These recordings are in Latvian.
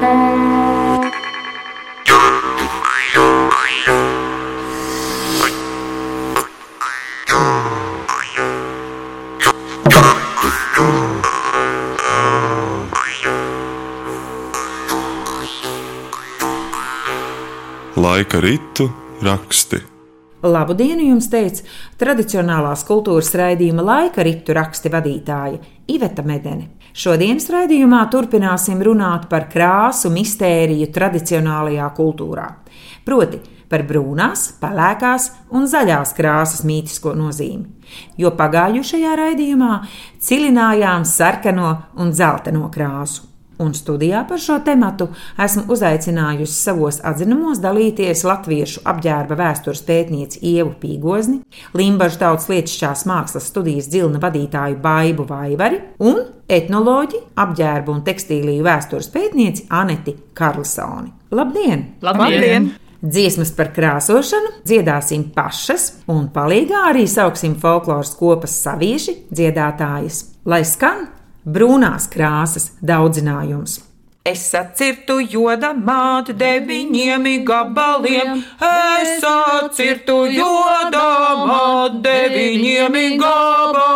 Laika ritu raksti. Labu dienu jums teica tradicionālās kultūras raidījuma laika ritu raksti vadītāja Iveta Medene. Šodienas raidījumā turpināsim runāt par krāsu mistēriju tradicionālajā kultūrā. Proti, par brūnās, pelēkās un zaļās krāsas mītisko nozīmi. Jo pagājušajā raidījumā cilinājām sarkano un dzelteno krāsu un studijā par šo tematu esmu uzaicinājusi savos atzinumos dalīties latviešu apģērba vēstures pētnieci Ievu Pīgozni, Limbaģu tautas lietušķās mākslas studijas dzilna vadītāju Baibu Vaivari un etnoloģi, apģērba un tekstīliju vēstures pētnieci Aneti Karlsoni. Labdien! Labdien! Dziesmas par krāsošanu dziedāsim pašas, un palīgā arī sauksim folkloras kopas savieši dziedātājas, lai skan brūnās krāsas daudzinājums. Es atcirtu joda māti deviņiem gabaliem, es atcirtu joda māti deviņiem gabaliem.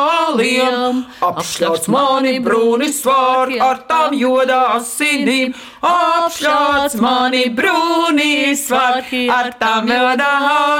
Apšļauts mani brūni svārki ar tām joda asinīm, apšļauts mani brūni svārki ar tām joda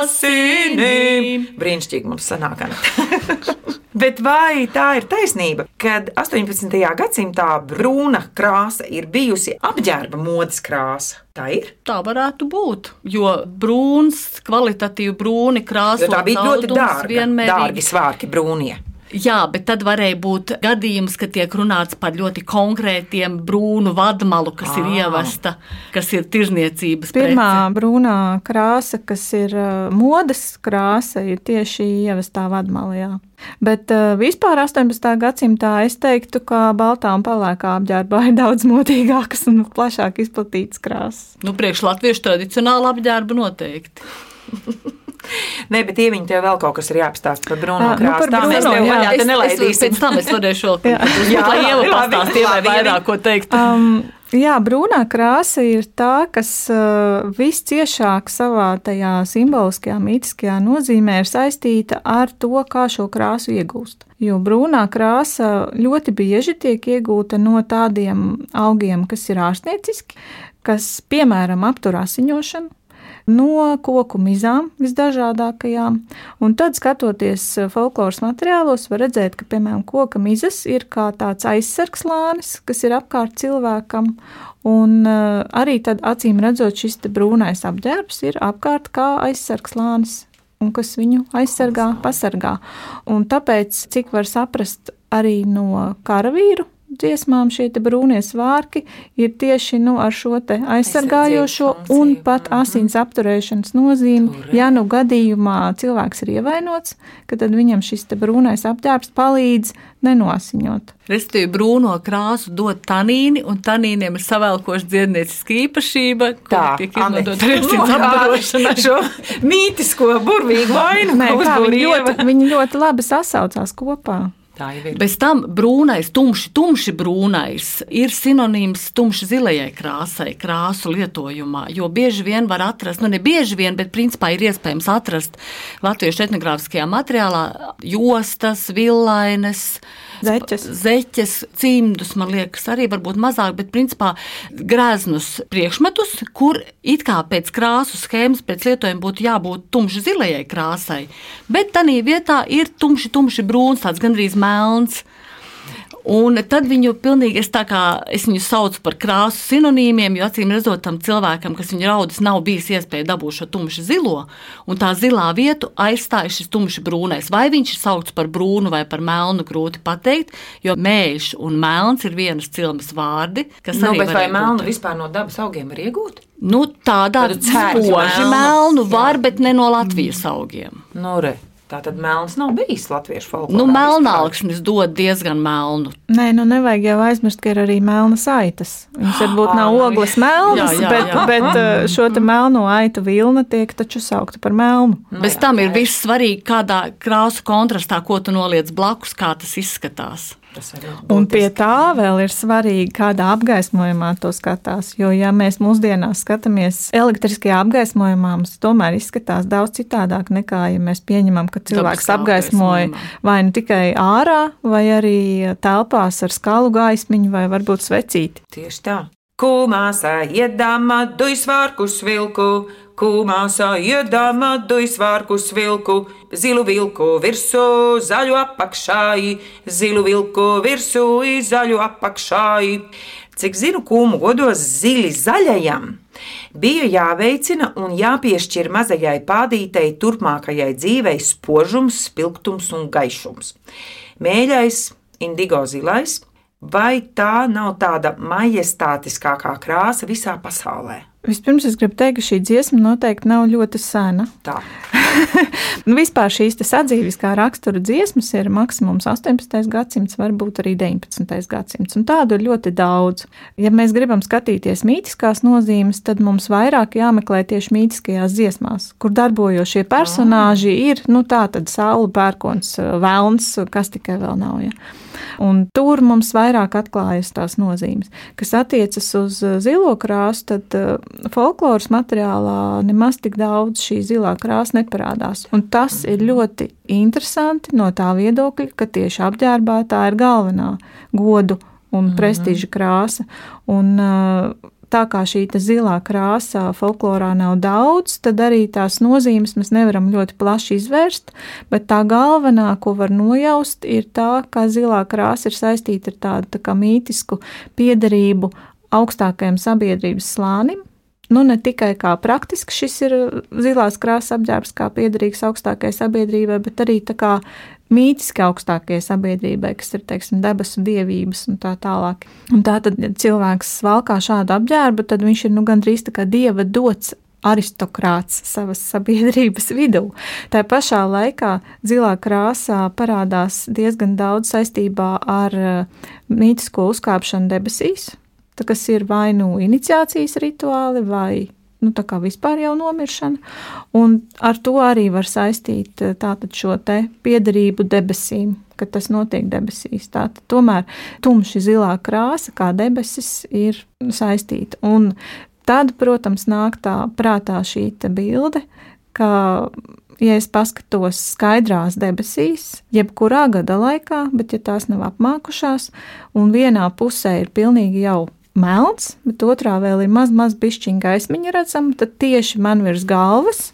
asinīm. Brīnišķīgi mums sanāk, Bet vai tā ir taisnība, kad 18. gadsimtā brūna krāsa ir bijusi apģērba modes krāsa? Tā ir. Tā varētu būt, jo brūns, kvalitatīvi brūni krāsa. Tā bija ļoti dārga, vienmērīgi. dārgi svārki brūnie. Jā, bet tad varēja būt gadījums, ka tiek runāts par ļoti konkrētiem brūnu vadmalu, kas à. ir ievesta, kas ir tirzniecības. Pirmā prece. brūnā krāsa, kas ir modes krāsa, ir tieši ievestā vadmalā. Bet vispār 18. gadsimtā es teiktu, ka baltā un pelēkā apģērbā ir daudz motīgākas un plašāk izplatītas krāsas. Nu, priekš latviešu tradicionāla apģērba noteikti. Nē, bet ieviņi tev vēl kaut kas ir jāapstāst par Bruno krāsu. Nu, tā Bruno, mēs tev vaļā te nelaidīsim. Pēc tam es varēšu vēl jā, lai Ieva pastāstīja, lai vairāk ko teikt. Um, Jā, brūnā krāsa ir tā, kas uh, visciešāk savā tajā simboliskajā, mītiskajā nozīmē ir saistīta ar to, kā šo krāsu iegūst. Jo brūnā krāsa ļoti bieži tiek iegūta no tādiem augiem, kas ir ārstnieciski, kas, piemēram, aptur asiņošanu, no koku mizām visdažādākajām. Un tad, skatoties eh, folkloras materiālos, var redzēt, ka, piemēram, koka mizas ir kā tāds aizsargslānis, kas ir apkārt cilvēkam. Un uh, arī tad, acīm redzot, šis brūnais apģērbs ir apkārt kā aizsargslānis, un kas viņu aizsargā, pasargā. Un tāpēc, cik var saprast arī no karavīru dziesmām šie brūnie svārki ir tieši nu, ar šo aizsargājošo un pat asins apturēšanas nozīmi. Ja nu gadījumā cilvēks ir ievainots, tad viņam šis brūnais apģērbs palīdz nenosiņot. Restīvi brūno krāsu dod tanīni, un tanīniem ir savēlkoša dziednieciska īpašība, ko tiek izmantot restīvi apkarošanā šo mītisko burvīgu vainu. Nē, tā, viņi, ļoti, viņi ļoti labi sasaucās kopā. Bez tam brūnais, tumši, tumši brūnais ir sinonīms tumši zilajai krāsai, krāsu lietojumā. Jo bieži vien var atrast, nu ne bieži vien, bet principā ir iespējams atrast latviešu etnogrāfiskajā materiālā jostas, villainas, zeķes. zeķes, cimdus, man liekas, arī varbūt mazāk, bet principā greznus priekšmetus, kur it kā pēc krāsu schēmas, pēc lietojuma būtu jābūt tumši zilajai krāsai. Bet tādā vietā ir tumši, tumši brūns, tāds gandrīz melns. Un tad viņu pilnīgi es, kā, es viņu saucu par krāsu sinonīmiem, jo acīm redzot, tam cilvēkam, kas viņu raudis, nav bijis iespēja dabūt šo tumšu zilo, un tā zilā vietu aizstāja šis tumši brūnais. Vai viņš ir saukts par brūnu vai par melnu, grūti pateikt, jo mēžs un melns ir vienas cilmes vārdi, kas nu. Bet vai melnu vispār no dabas augiem var iegūt? Nu, tādā spoži melnu var, bet ne no Latvijas augiem. Nu, re. Tā tad melns nav bijis latviešu folklorā. Nu, melnāksnis dod diezgan melnu. Nē, nu nevajag jau aizmirst, ka ir arī melnas aitas. Viņas varbūt nav ogles melnas, jā, jā, bet, jā. bet uh, šo te melno aitu vilna tiek taču saukta par melnu. Nu, Bez tam ir viss svarīgi, kādā krāsu kontrastā, ko tu noliec blakus, kā tas izskatās. Un pie tā vēl ir svarīgi, kādā apgaismojumā to skatās. Jo, ja mēs mūsdienās skatāmies elektriskajā apgaismojumā, mums tomēr izskatās daudz citādāk nekā, ja mēs pieņemam, ka cilvēks apgaismoja vai nu tikai ārā, vai arī telpās ar skalu gaismiņu, vai varbūt svecīti. Tieši tā. Kūmāsā iedama duisvārku svilku, Kūmāsā iedama duisvārku svilku, zilu vilku virsū, zaļu apakšāji, zilu vilku virsū, zaļu apakšāji. Cik zinu, kūmu godos zili zaļajam, bija jāveicina un jāpiešķir mazajai pādītei turpmākajai dzīvei spožums, spilgtums un gaišums. Mēļais, indigo zilais – vai tā nav tāda majestātiskākā krāsa visā pasaulē? Vispirms es gribu teikt, ka šī dziesma noteikti nav ļoti sena. Tā. nu, vispār šīs sadzīves kā rakstura dziesmas ir maksimums 18. gadsimts, varbūt arī 19. gadsimts, un tādu ir ļoti daudz. Ja mēs gribam skatīties mītiskās nozīmes, tad mums vairāk jāmeklē tieši mītiskajās dziesmās, kur darbojošie personāži ir, nu tā tad saula, pērkons, velns, kas tikai vēl nav. Ja. Un tur mums vairāk atklājas tās nozīmes. Kas attiecas uz uh, zilo krāsu, tad uh, folkloras materiālā nemaz tik daudz šī zilā krāsa neparādās. Un tas ir ļoti interesanti no tā viedokļa, ka tieši apģērbētā ir galvenā godu un mhm. prestiža krāsa. Un, uh, tā kā šī zilā krāsa folklorā nav daudz, tad arī tās nozīmes mēs nevaram ļoti plaši izvērst, bet tā galvenā, ko var nojaust, ir tā, ka zilā krāsa ir saistīta ar tādu tā mītisku piederību augstākajam sabiedrības slānim. Nu, ne tikai kā praktiski šis ir zilās krāsas apģērbs, kā piederīgs augstākajai sabiedrībai, bet arī kā mītiski augstākajai sabiedrībai, kas ir teiksim, debesu dievības un tā tālāk. Un tā tad, ja cilvēks valkā šādu apģērbu, tad viņš ir nu, gandrīz tā kā dieva dots aristokrāts savas sabiedrības vidū. Tā pašā laikā zilā krāsā parādās diezgan daudz saistībā ar uh, mītisko uzkāpšanu debesīs, kas ir vai nu iniciācijas rituāli vai nu, tā kā vispār jau nomiršana, un ar to arī var saistīt eh, tātad šo te piedarību debesīm, ka tas notiek debesīs. Tātad tomēr tumši zilā krāsa kā debesis ir saistīta, un tad, protams, nāk tā prātā šī bilde, ka ja es paskatos skaidrās debesīs, jebkurā gada laikā, bet ja tās nav apmākušās, un vienā pusē ir pilnīgi jau melns, bet otrā vēl ir maz, maz pišķiņa gaismiņa redzama, tad tieši man virs galvas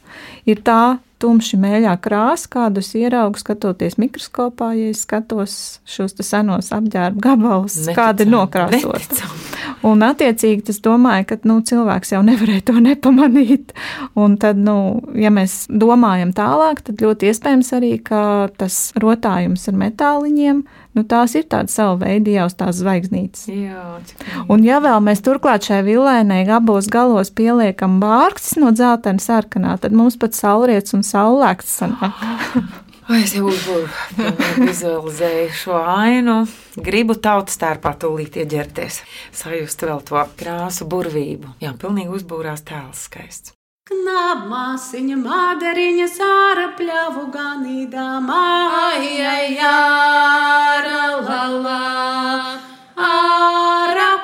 ir tā tumši mēļā krāsa, kādu es ieraugu skatoties mikroskopā, ja es skatos šos senos apģērbu gabalus, kādi ir nokrāsoti. Un, attiecīgi, es domāju, ka nu, cilvēks jau nevarēja to nepamanīt. Un tad, nu, ja mēs domājam tālāk, tad ļoti iespējams arī, ka tas rotājums ar metāliņiem, nu, tās ir tādas sava veida jau tās zvaigznītes. Jā, un ja vēl mēs turklāt šai vilēnai abos galos pieliekam vārkstis no dzeltena sarkanā, tad mums pat saulrietis un saulēkts sanāk. Es jau vizualizēju šo ainu. Gribu tautas tērpā tūlīt ieģerties, sajust vēl to krāsu burvību. Jā, pilnīgi uzbūrās tēls skaists. Knabmāsiņa madariņa sāra pļavu ganīdām, ai, ai, āra,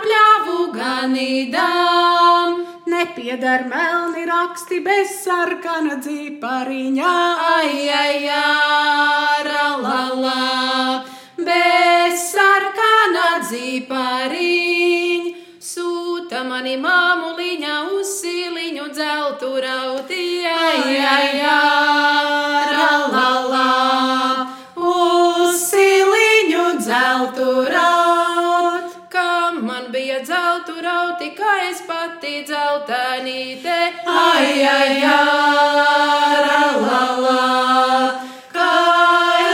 pļavu ganīdām nepiedar melni raksti bez sarkana dzīpariņā, ai, ai, ai, la, la, bez sarkana dzīpariņa. Sūta mani māmuliņa uz siliņu dzeltu rauti, ai, ai, ai, pati dzeltenīte. Ai, ai, ai, la, la, kā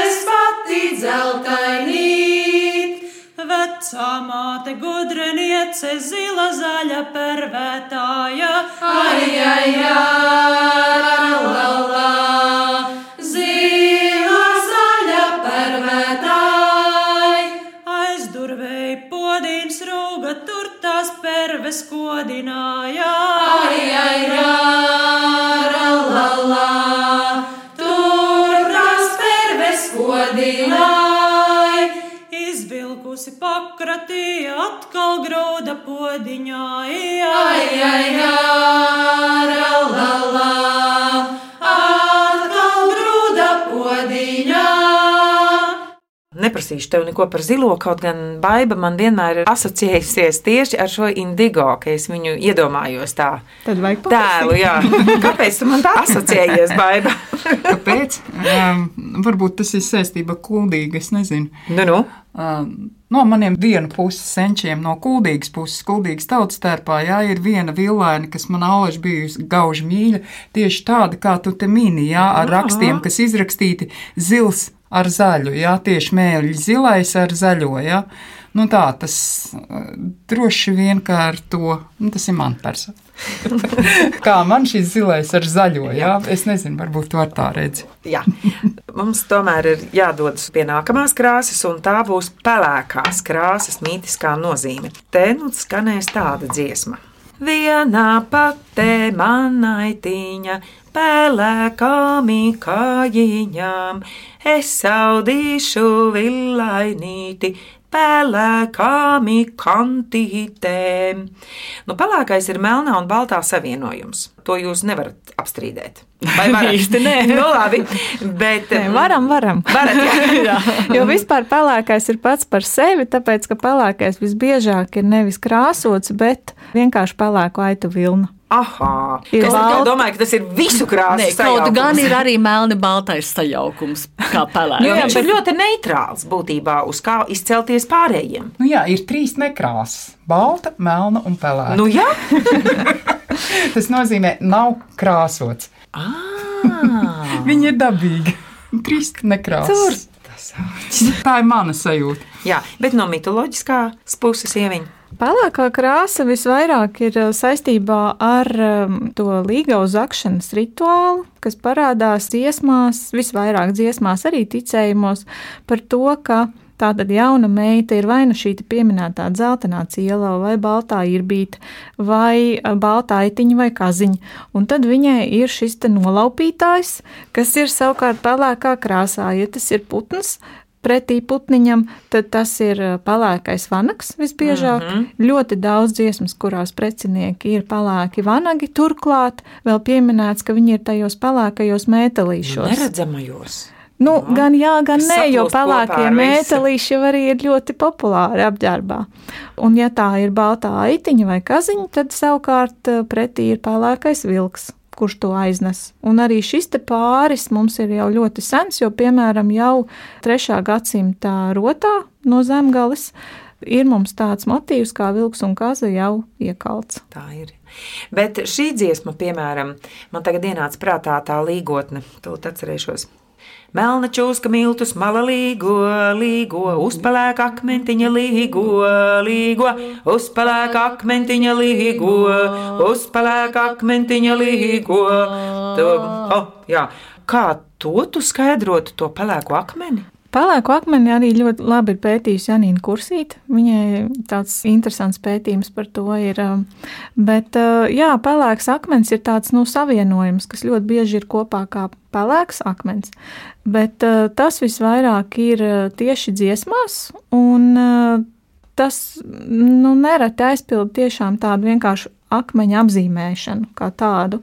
es pati dzeltenīt. Vecā māte gudreniece, zila zaļa pervētāja. Ai, ai, ai, la, la, Neprasīšu tev neko par zilo, kaut gan baiva man vienmēr ir asociējusies tieši ar šo indigo, ka es viņu iedomājos tā. Tad vajag tēlu, jā. Kāpēc tu man tā asociējies, baiva? Kāpēc? Um, varbūt tas ir saistība ar kuldīgu, es nezinu. Nu, nu. Um, no maniem vienu puses senčiem, no kuldīgas puses, kuldīgas tautas tērpā, jā, ir viena villaina, kas man alaži bijusi gauži mīļa, tieši tāda, kā tu te mini, jā, ar rakstiem, kas izrakstīti zils ar zaļu, jā, tieši mēļi zilais ar zaļo, jā. Nu tā, tas droši vien kā ar to, nu tas ir man persona. kā man šis zilais ar zaļo, jā, es nezinu, varbūt tu ar tā redzi. Jā, mums tomēr ir jādodas pie nākamās krāsas, un tā būs pelēkās krāsas mītiskā nozīme. Te nu skanēs tāda dziesma. Vienā patē manaitiņa, pelēkām kājiņām, es audīšu villainīti, pelēkām kantītēm. Nu, pelēkais ir melnā un baltā savienojums. To jūs nevarat apstrīdēt. Vai varat? Īsti nē. nu, labi, bet Nē, varam, varam. Varat, jā. jo vispār pelēkais ir pats par sevi, tāpēc ka pelēkais visbiežāk ir nevis krāsots, bet vienkārši pelēku aitu vilna. Aha, Ir es balta. tikai domāju, ka tas ir visu krāsu Nē, kaut gan ir arī melni baltais sajaukums, kā pelēks. viņš ir ļoti neitrāls būtībā, uz kā izcelties pārējiem. Nu jā, ir trīs nekrāsas - balta, melna un pelēka. Nu, jā, Tas nozīmē, nav krāsots. ah, Viņi ir dabīgi. Trīs nekrāsas. Tā ir mana sajūta. jā, bet no mitoloģiskās puses ieviņa. Pelēkā krāsa visvairāk ir uh, saistībā ar um, to līgavu zakšanas rituālu, kas parādās dziesmās, visvairāk dziesmās, arī ticējumos par to, ka tātad jauna meita ir vai nu šī pieminētā dzeltenā ciela, vai baltā irbīta, vai uh, baltā aitiņa vai kaziņa. Un tad viņai ir šis nolaupītājs, kas ir savukārt pelēkā krāsā. Ja tas ir putns, pretī putniņam, tad tas ir pelēkais vanaks visbiežāk. Mm -hmm. Ļoti daudz dziesmas, kurās precinieki ir pelēki vanagi, turklāt vēl pieminēts, ka viņi ir tajos pelēkajos metālīšos. Neredzamajos. Nu, gan jā, gan nē, jo pelēkie metālīši jau arī ir ļoti populāri apģērbā. Un, ja tā ir baltā aitiņa vai kaziņa, tad savukārt pretī ir pelēkais vilks. Kurš to aiznes? Un arī šis pāris mums ir jau ļoti sens, jo, piemēram, jau 3. gadsimta rotā no zemgales ir mums tāds motīvs kā vilks un kaza jau iekalts. Tā ir. Bet šī dziesma, piemēram, man tagad ienāca prātā tā līgotne, to atcerēšos. Melna čūska miltus, mala līgo, līgo, uzpelēk akmentiņa līgo, līgo, uzpelēk akmentiņa līgo, uzpelēk akmentiņa līgo. Tu, oh, jā. Kā to tu skaidrotu, to pelēko akmeni? Pelēku akmeni arī ļoti labi ir pētījusi Janīna Kursīte. Viņai tāds interesants pētījums par to ir. um, Bet, uh, jā, pelēks akmens ir tāds nu, savienojums, kas ļoti bieži ir kopā kā pelēks akmens. Bet uh, tas visvairāk ir uh, tieši dziesmās, un tas nu, nereti aizpild tiešām tādu vienkāršu akmeņa apzīmēšanu kā tādu.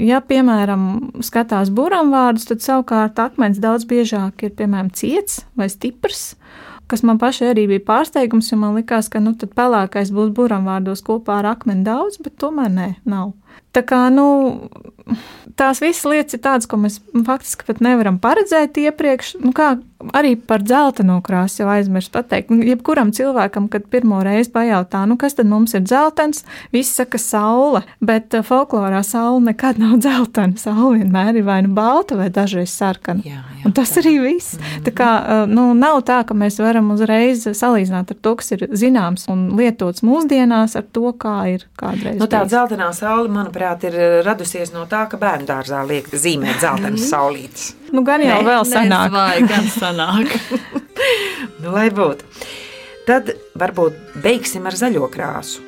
Ja, piemēram, skatās buramvārdus, tad savukārt akmens daudz biežāk ir, piemēram, ciets vai stiprs, kas man pašai arī bija pārsteigums, jo man likās, ka, nu, tad pelēkais būs buramvārdos kopā ar akmeni daudz, bet tomēr nē, nav. Tā kā, nu, tās visas lietas ir tādas, ko mēs faktiski pat nevaram paredzēt iepriekš. Nu, kā arī par dzelteno krāsu jau aizmirst pateikt. Nu, Jebkuram cilvēkam, kad pirmo reizi pajautā, nu, kas tad mums ir dzeltens, visi saka saule, bet uh, folklorā saule nekad nav dzeltena. Saule vienmēr ir vai nu balta vai dažreiz sarkana. Jā, jā, Un tas tā. arī viss. Mm. Tā kā uh, nu, nav tā, ka mēs varam uzreiz salīdzināt ar to, kas ir zināms un lietots mūsdienās, ar to, kā ir kādreiz. Nu, tā dzeltenā saule, manuprāt, ir eh, radusies no tā, ka bērnu dārzā liek zīmēt dzeltenas saulītes. Nu, gan jau vēl senāk. Vai gan sanāk. Nu, lai būtu. Tad varbūt beigsim ar zaļo krāsu.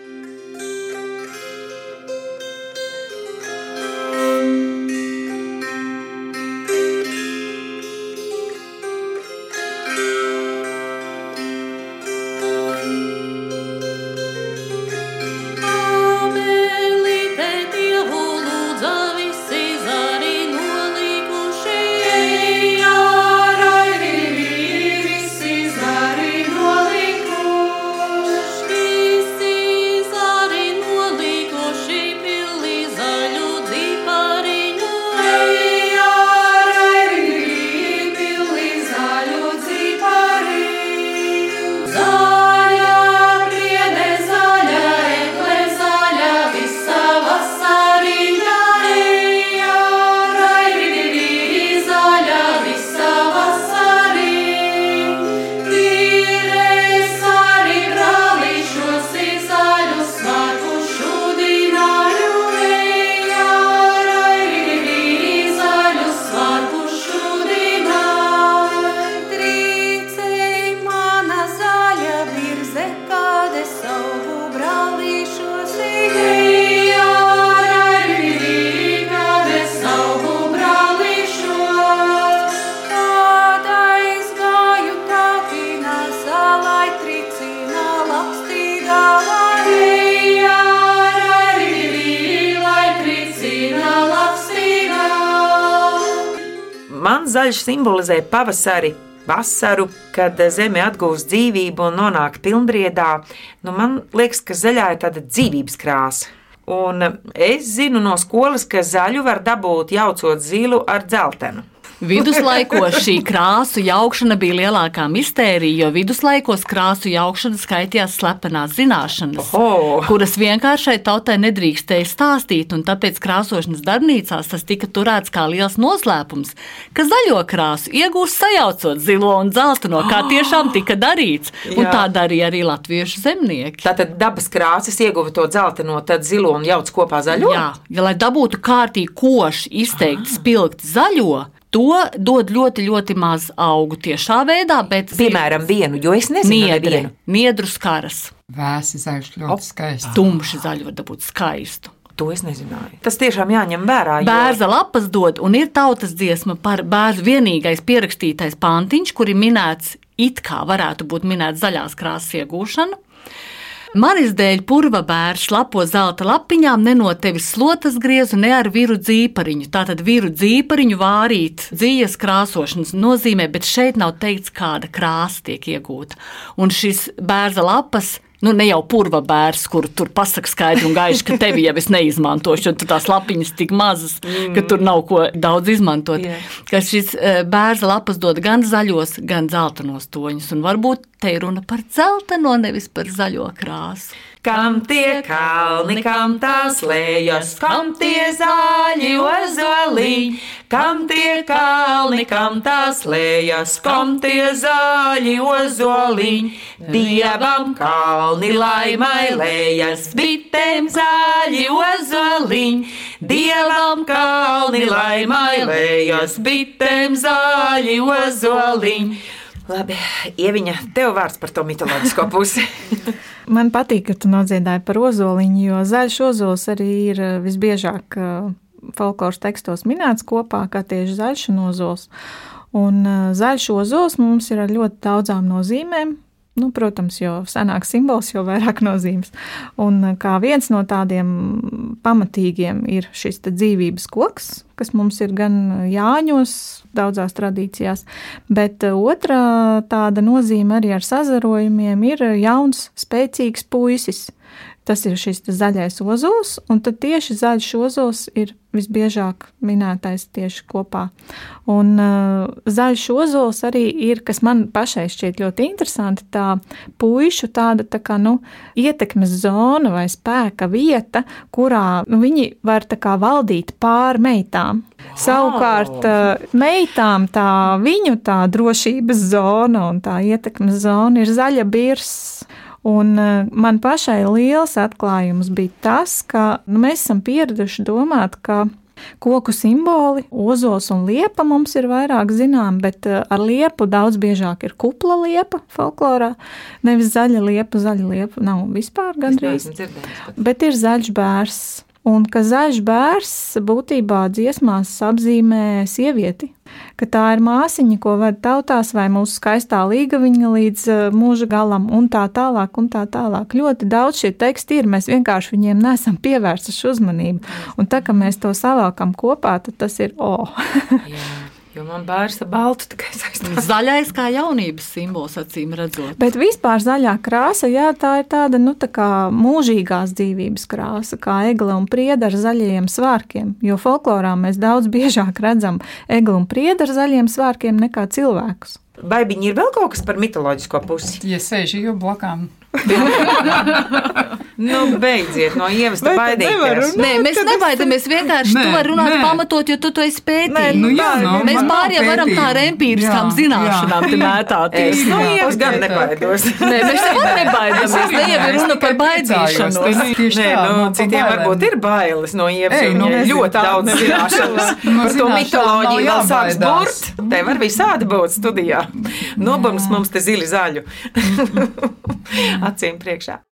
Zaļš simbolizē pavasari, vasaru, kad zeme atgūst dzīvību un nonāk pilnbriedā. Nu, man liekas, ka zaļā ir tāda dzīvības krāsa. Un es zinu no skolas, ka zaļu var dabūt jaucot zilu ar dzeltenu. Viduslaikos šī krāsu jaukšana bija lielākā mistērija, jo viduslaikos krāsu jaukšana skaitījās slepenās zināšanas, Oho! kuras vienkāršai tautai nedrīkstēja stāstīt, un tāpēc krāsošanas darbnīcās tas tika turēts kā liels noslēpums, ka zaļo krāsu iegūst sajaucot zilo un dzelteno, kā tiešām tika darīts, un Jā. tā darīja arī latviešu zemnieki. Tātad dabas krāsas ieguva to dzelteno, tad zilo un jauc kopā zaļo. Jā, ja, lai dabūtu kārtīgi koši, izteikti spilgti zaļo, to dod ļoti, ļoti maz augu tiešā veidā, bet Piemēram, vienu, jo es nezinu niedri, nevienu. niedru skaras, Vēsi zaļš ļoti skaisti. tumši zaļu var dabūt skaistu. To es nezināju. Tas tiešām jāņem vērā. jo- Bērza lapas dod, un ir tautas dziesma par bērnu vienīgais pierakstītais pantiņš, kur ir minēts, it kā varētu būt minēts zaļās krāsas iegūšana. Manis dēļ purva bērns lapo zelta lapiņām, ne no tevis slotas griezu, ne ar viru dzīpariņu. Tātad viru dzīpariņu vārīt dzīves krāsošanas nozīmē, bet šeit nav teikts, kāda krāsa tiek iegūta. Un šis bērza lapas. Nu, ne jau purva bērns, kur tur pasakā skaidri un gaiši, ka tevi jau es neizmantošu, jo tur tās lapiņas tik mazas, ka tur nav ko daudz izmantot. Jā. Ka šis eh, bērza lapas dod gan zaļos, gan zeltainos toņus. Un varbūt te ir runa par zeltaino, nevis par zaļo krāsu. Kam tie kalni, kam tās lejas, kam tie zāļi ozoliņi, kam tie kalni, kam tās lejas, kam tie zāļi ozoliņi, dievam kalni laimai lejas, bitēm zāļi ozoliņi, dievam kalni laimai lejas, bitēm zāļi ozoliņi. Labi, Ieviņa, tev vārds par to mitoloģisko pusi. Man patīk, ka tu nodziedāji par ozoliņu, jo zaļš ozols arī ir eh, visbiežāk eh, folkloras tekstos minēts kopā, kā tieši zaļš un ozols. Un eh, zaļš ozols mums ir ar ļoti daudzām nozīmēm. Nu, protams, jo senāks simbols, jo vairāk nozīmes. Un eh, kā viens no tādiem pamatīgiem ir šis dzīvības koks, kas mums ir gan Jāņos, daudzās tradīcijās, bet eh, otrā tāda nozīme arī ar sazarojumiem ir jauns, spēcīgs puisis. Tas ir šis zaļais ozols, un tad tieši zaļš ozols ir visbiežāk minētais tieši kopā. Un uh, zaļš ozols arī ir, kas man pašai šķiet ļoti interesanti, tā puišu tāda tā kā, nu, ietekmes zona vai spēka vieta, kurā nu, viņi var tā kā valdīt pār meitām. Wow. Savukārt uh, meitām tā viņu tā drošības zona un tā ietekmes zona ir zaļa birs. Un uh, man pašai liels atklājums bija tas, ka nu, mēs esam pieraduši domāt, ka koku simboli, ozols un liepa mums ir vairāk zinām, bet uh, ar liepu daudz biežāk ir kupla liepa folklorā. Nevis zaļa liepa, zaļa liepa nav vispār gandrīz, bet ir zaļš bērs. Un ka zaļš bērs būtībā dziesmās apzīmē sievieti, ka tā ir māsiņa, ko ved tautās, vai mūsu skaistā līgaviņa līdz eh, mūža galam, un tā tālāk, un tā tālāk. Ļoti daudz šie teksti ir, mēs vienkārši viņiem nesam pievērsuši uzmanību. Un tā, ka mēs to savākam kopā, tad tas ir o. Jā, jo man bērns ar baltu tikai saistās. Zaļais kā jaunības simbols, acīm redzot. Bet vispār zaļā krāsa, jā, tā ir tāda nu, tā kā mūžīgās dzīvības krāsa, kā egle un prieda ar zaļajiem svārkiem. Jo folklorā mēs daudz biežāk redzam egli un prieda ar zaļiem svārkiem nekā cilvēkus. Baigiņi ir vēl kaut kas par mitoloģisko pusi. Ja sēž jau blakām, Nu, beidziet no nevar baidīties. Nē, mēs nebaidāmies vienkārši. Nē, tu vari runāt nē. pamatot, jo tu to esi pētījis. nu jā, nu, mēs nav pārējām varam tā ar empīriskām zināšanām te mētāties. Es no Jā, ievas gan nebaidos. Nē, mēs nekad nebaidāmies. Ne jau ir runa par baidīšanos. Tieši Nē, nu, citiem varbūt ir bailes no jo nu, ļoti tā daudz zināšanas. No Par to mitoloģiju vēl sāks burt. Te var visādi būt studijā. Nobams mums te zili zaļu. Acīm priekšā.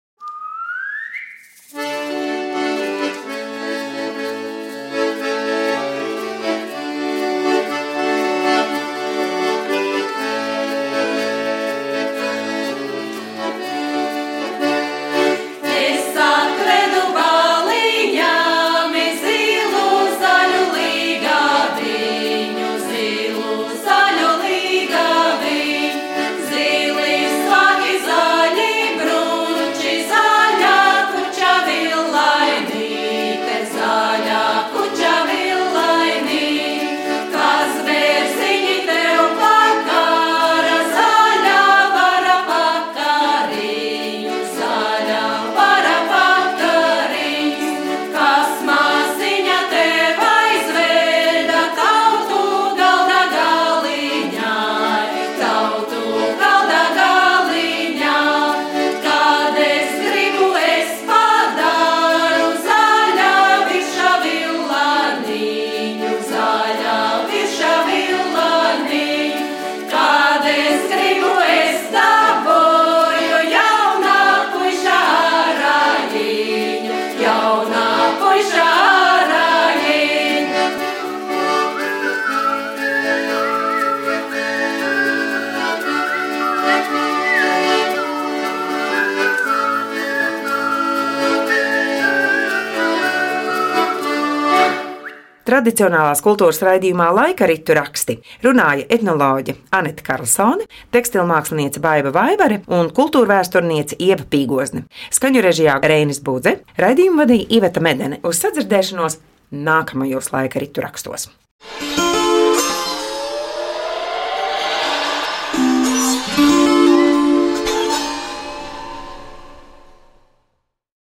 Tradicionālās kultūras raidījumā Laika ritu raksti runāja etnoloģe Anita Karlsone, tekstilmākslinieca Baiva Vaivare un kultūra vēsturniece Ieva Pīgozne. Skaņu režijā Reinis Budze, raidījumu vadīja Iveta Medene. Uz sadzirdēšanos nākamajos laika ritu rakstos.